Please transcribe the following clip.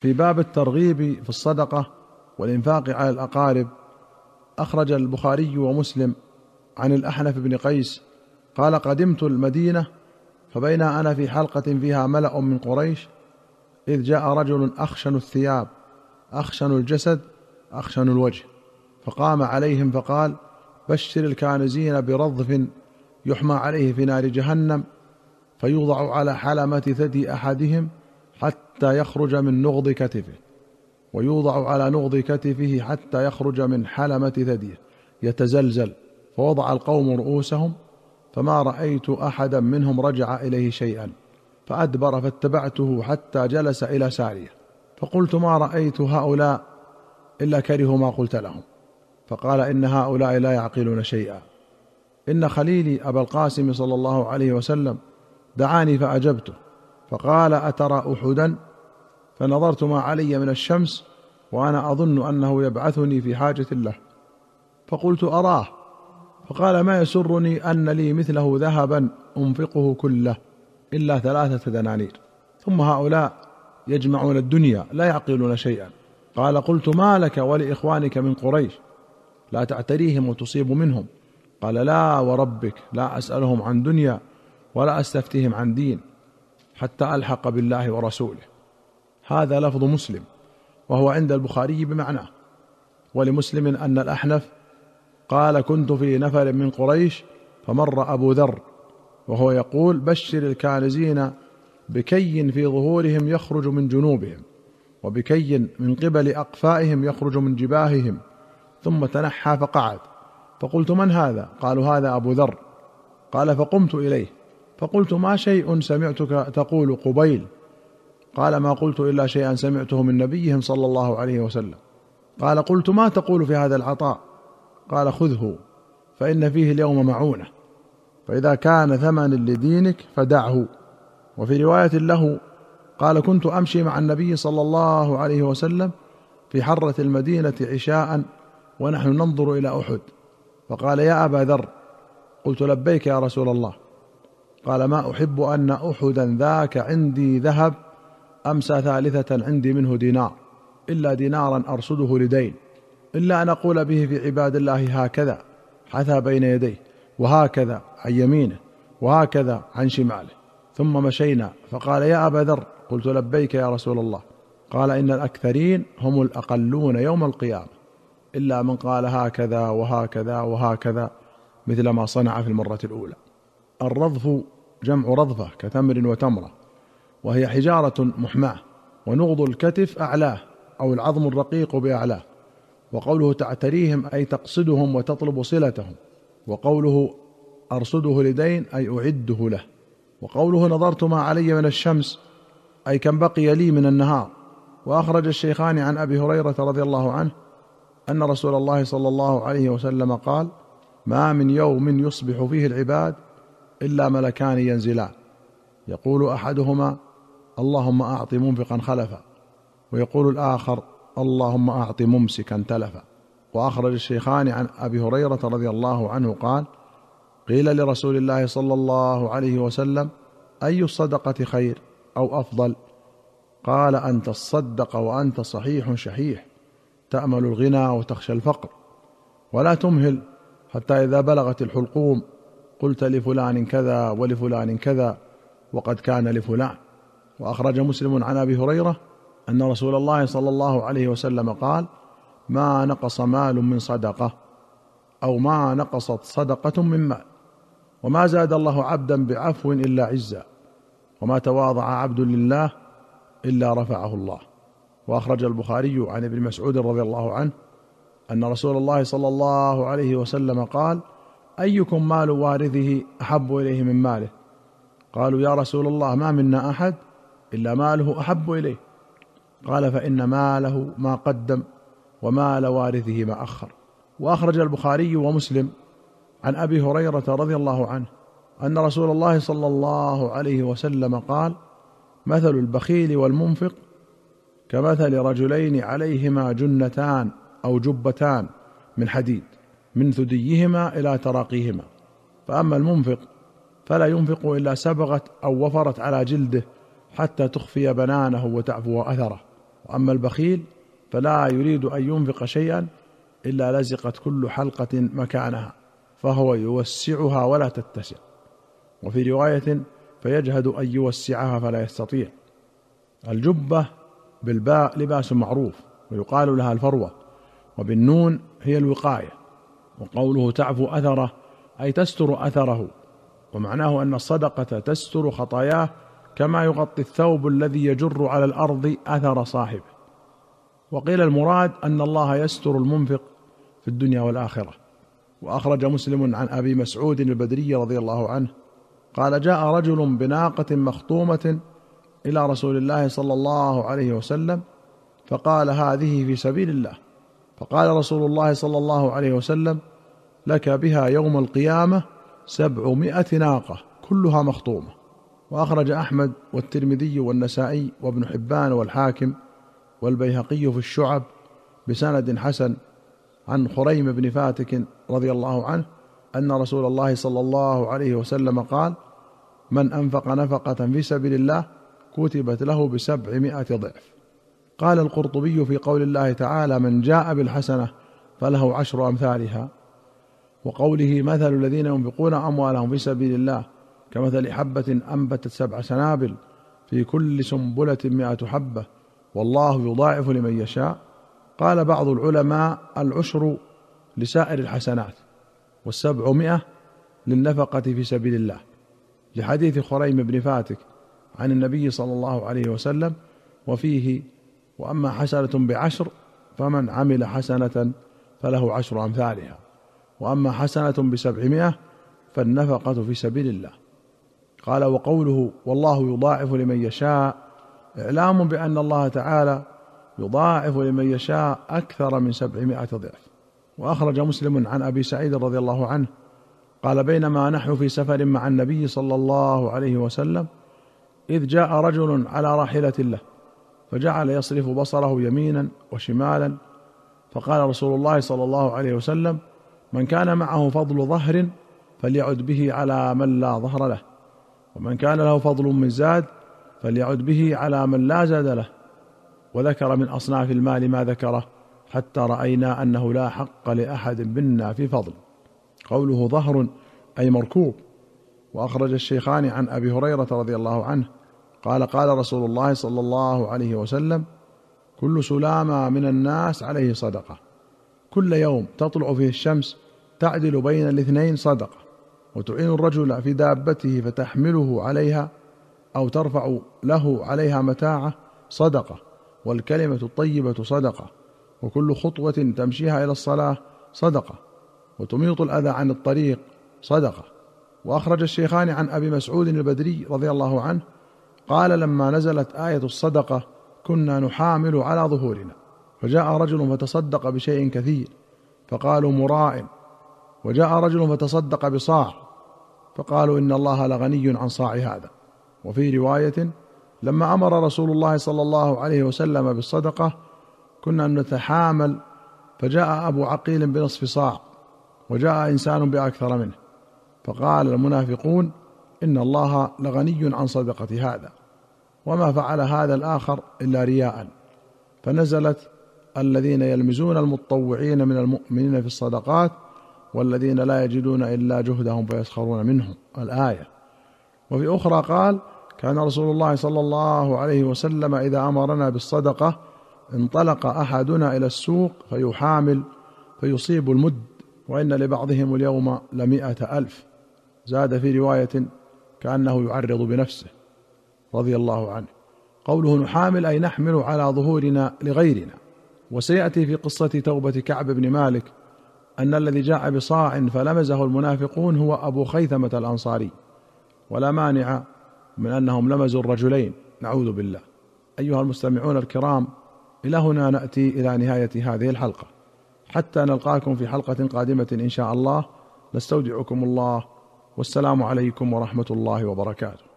في باب الترغيب في الصدقة والإنفاق على الأقارب أخرج البخاري ومسلم عن الأحنف بن قيس قال قدمت المدينة فبين أنا في حلقة فيها ملأ من قريش إذ جاء رجل أخشن الثياب أخشن الجسد أخشن الوجه فقام عليهم فقال بشر الكانزين برضف يحمى عليه في نار جهنم فيوضع على حلمة ثدي أحدهم حتى يخرج من نغض كتفه ويوضع على نغض كتفه حتى يخرج من حلمة ثديه. يتزلزل فوضع القوم رؤوسهم فما رأيت أحدا منهم رجع إليه شيئا فأدبر فاتبعته حتى جلس إلى ساريه. فقلت ما رأيت هؤلاء إلا كرهوا ما قلت لهم. فقال إن هؤلاء لا يعقلون شيئا. إن خليلي أبا القاسم صلى الله عليه وسلم دعاني فأجبته. فقال أترى أحدا؟ فنظرت ما علي من الشمس وأنا أظن أنه يبعثني في حاجة له. فقلت أراه. فقال ما يسرني أن لي مثله ذهبا أنفقه كله إلا ثلاثة دنانير. ثم هؤلاء يجمعون الدنيا لا يعقلون شيئا. قال قلت ما لك ولإخوانك من قريش؟ لا تعتريهم وتصيب منهم. قال لا وربك لا أسألهم عن دنيا ولا أستفتيهم عن دين. حتى ألحق بالله ورسوله. هذا لفظ مسلم وهو عند البخاري بمعناه ولمسلم أن الأحنف قال كنت في نفر من قريش فمر أبو ذر. وهو يقول بشر الكانزين بكي في ظهورهم يخرج من جنوبهم وبكي من قبل أقفائهم يخرج من جباههم ثم تنحى فقعد. فقلت من هذا؟ قالوا هذا أبو ذر. قال فقمت إليه. فقلت ما شيء سمعتك تقول قبيل. قال ما قلت إلا شيئا سمعته من نبيهم صلى الله عليه وسلم. قال قلت ما تقول في هذا العطاء؟ قال خذه فإن فيه اليوم معونة. فإذا كان ثمن لدينك فدعه. وفي رواية له قال كنت أمشي مع النبي صلى الله عليه وسلم في حرة المدينة عشاء ونحن ننظر إلى أحد. فقال يا أبا ذر قلت لبيك يا رسول الله. قال ما أحب أن أحدا ذاك عندي ذهب أمسى ثالثة عندي منه دينار إلا دينارا أرصده لدين إلا أن أقول به في عباد الله هكذا حثى بين يديه وهكذا عن يمينه وهكذا عن شماله ثم مشينا فقال يا أبا ذر قلت لبيك يا رسول الله. قال إن الأكثرين هم الأقلون يوم القيامة إلا من قال هكذا وهكذا وهكذا مثل ما صنع في المرة الأولى. الرضف جمع رضفة كتمر وتمرة وهي حجارة محماة ونغض الكتف أعلاه أو العظم الرقيق بأعلاه وقوله تعتريهم أي تقصدهم وتطلب صلتهم وقوله أرصده لدين أي أعده له وقوله نظرت ما علي من الشمس أي كم بقي لي من النهار وأخرج الشيخان عن أبي هريرة رضي الله عنه أن رسول الله صلى الله عليه وسلم قال ما من يوم يصبح فيه العباد إلا ملكان ينزلان. يقول أحدهما اللهم أعط منفقا خلفا. ويقول الآخر اللهم أعط ممسكا تلفا. وأخرج الشيخان عن أبي هريرة رضي الله عنه قال قيل لرسول الله صلى الله عليه وسلم أي الصدقة خير أو أفضل؟ قال أن تصدق وأنت صحيح شحيح. تأمل الغنى وتخشى الفقر. ولا تمهل حتى إذا بلغت الحلقوم. قلت لفلان كذا ولفلان كذا وقد كان لفلان. وأخرج مسلم عن أبي هريرة أن رسول الله صلى الله عليه وسلم قال ما نقص مال من صدقة أو ما نقصت صدقة من مال. وما زاد الله عبدا بعفو إلا عزا. وما تواضع عبد لله إلا رفعه الله. وأخرج البخاري عن ابن مسعود رضي الله عنه أن رسول الله صلى الله عليه وسلم قال أيكم مال وارثه أحب إليه من ماله؟ قالوا يا رسول الله ما منا أحد إلا ماله أحب إليه. قال فإن ماله ما قدم ومال وارثه ما أخر. وأخرج البخاري ومسلم عن أبي هريرة رضي الله عنه أن رسول الله صلى الله عليه وسلم قال مثل البخيل والمنفق كمثل رجلين عليهما جنتان أو جبتان من حديد. من ثديهما إلى تراقيهما. فأما المنفق فلا ينفق إلا سبغت أو وفرت على جلده حتى تخفي بنانه وتعفو أثره. وأما البخيل فلا يريد أن ينفق شيئا إلا لزقت كل حلقة مكانها فهو يوسعها ولا تتسع. وفي رواية فيجهد أن يوسعها فلا يستطيع. الجبة بالباء لباس معروف ويقال لها الفروة وبالنون هي الوقاية. وقوله تعفو أثره أي تستر أثره ومعناه أن الصدقة تستر خطاياه كما يغطي الثوب الذي يجر على الأرض أثر صاحبه. وقيل المراد أن الله يستر المنفق في الدنيا والآخرة. وأخرج مسلم عن أبي مسعود البدري رضي الله عنه قال جاء رجل بناقة مخطومة إلى رسول الله صلى الله عليه وسلم فقال هذه في سبيل الله. فقال رسول الله صلى الله عليه وسلم لك بها يوم القيامة سبعمائة ناقة كلها مخطومة. وأخرج أحمد والترمذي والنسائي وابن حبان والحاكم والبيهقي في الشعب بسند حسن عن خريم بن فاتك رضي الله عنه أن رسول الله صلى الله عليه وسلم قال من أنفق نفقة في سبيل الله كتبت له بسبعمائة ضعف قال القرطبي في قول الله تعالى من جاء بالحسنة فله عشر أمثالها وقوله مثل الذين ينفقون أموالهم في سبيل الله كمثل حبة أنبتت سبع سنابل في كل سنبلة مائة حبة والله يضاعف لمن يشاء. قال بعض العلماء العشر لسائر الحسنات والسبعمائة للنفقة في سبيل الله. لحديث خريم بن فاتك عن النبي صلى الله عليه وسلم وفيه وأما حسنة بعشر فمن عمل حسنة فله عشر أمثالها. وأما حسنة بسبعمائة فالنفقة في سبيل الله. قال وقوله والله يضاعف لمن يشاء إعلام بأن الله تعالى يضاعف لمن يشاء أكثر من سبعمائة ضعف. وأخرج مسلم عن أبي سعيد رضي الله عنه قال بينما نحن في سفر مع النبي صلى الله عليه وسلم إذ جاء رجل على راحلة له فجعل يصرف بصره يمينا وشمالا فقال رسول الله صلى الله عليه وسلم من كان معه فضل ظهر فليعد به على من لا ظهر له. ومن كان له فضل من زاد فليعد به على من لا زاد له. وذكر من أصناف المال ما ذكره حتى رأينا أنه لا حق لأحد منا في فضل. قوله ظهر أي مركوب. وأخرج الشيخان عن أبي هريرة رضي الله عنه قال قال رسول الله صلى الله عليه وسلم كل سلامة من الناس عليه صدقة. كل يوم تطلع فيه الشمس تعدل بين الاثنين صدقة وتعين الرجل في دابته فتحمله عليها أو ترفع له عليها متاعه صدقة والكلمة الطيبة صدقة وكل خطوة تمشيها إلى الصلاة صدقة وتميط الأذى عن الطريق صدقة. وأخرج الشيخان عن أبي مسعود البدري رضي الله عنه قال لما نزلت آية الصدقة كنا نحامل على ظهورنا. فجاء رجل فتصدق بشيء كثير فقالوا مراء وجاء رجل فتصدق بصاع فقالوا إن الله لغني عن صاع هذا. وفي رواية لما أمر رسول الله صلى الله عليه وسلم بالصدقة كنا نتحامل فجاء أبو عقيل بنصف صاع وجاء إنسان بأكثر منه فقال المنافقون إن الله لغني عن صدقة هذا وما فعل هذا الآخر إلا رياء. فنزلت الذين يلمزون المتطوعين من المؤمنين في الصدقات والذين لا يجدون إلا جهدهم فيسخرون منهم. الآية. وفي أخرى قال كان رسول الله صلى الله عليه وسلم إذا أمرنا بالصدقة انطلق أحدنا إلى السوق فيحامل فيصيب المد وإن لبعضهم اليوم لمائه ألف. زاد في رواية كأنه يعرض بنفسه رضي الله عنه. قوله نحامل أي نحمل على ظهورنا لغيرنا. وسيأتي في قصة توبة كعب بن مالك أن الذي جاء بصاع فلمزه المنافقون هو أبو خيثمة الأنصاري. ولا مانع من أنهم لمزوا الرجلين. نعوذ بالله. أيها المستمعون الكرام إلى هنا نأتي إلى نهاية هذه الحلقة. حتى نلقاكم في حلقة قادمة إن شاء الله. نستودعكم الله. والسلام عليكم ورحمة الله وبركاته.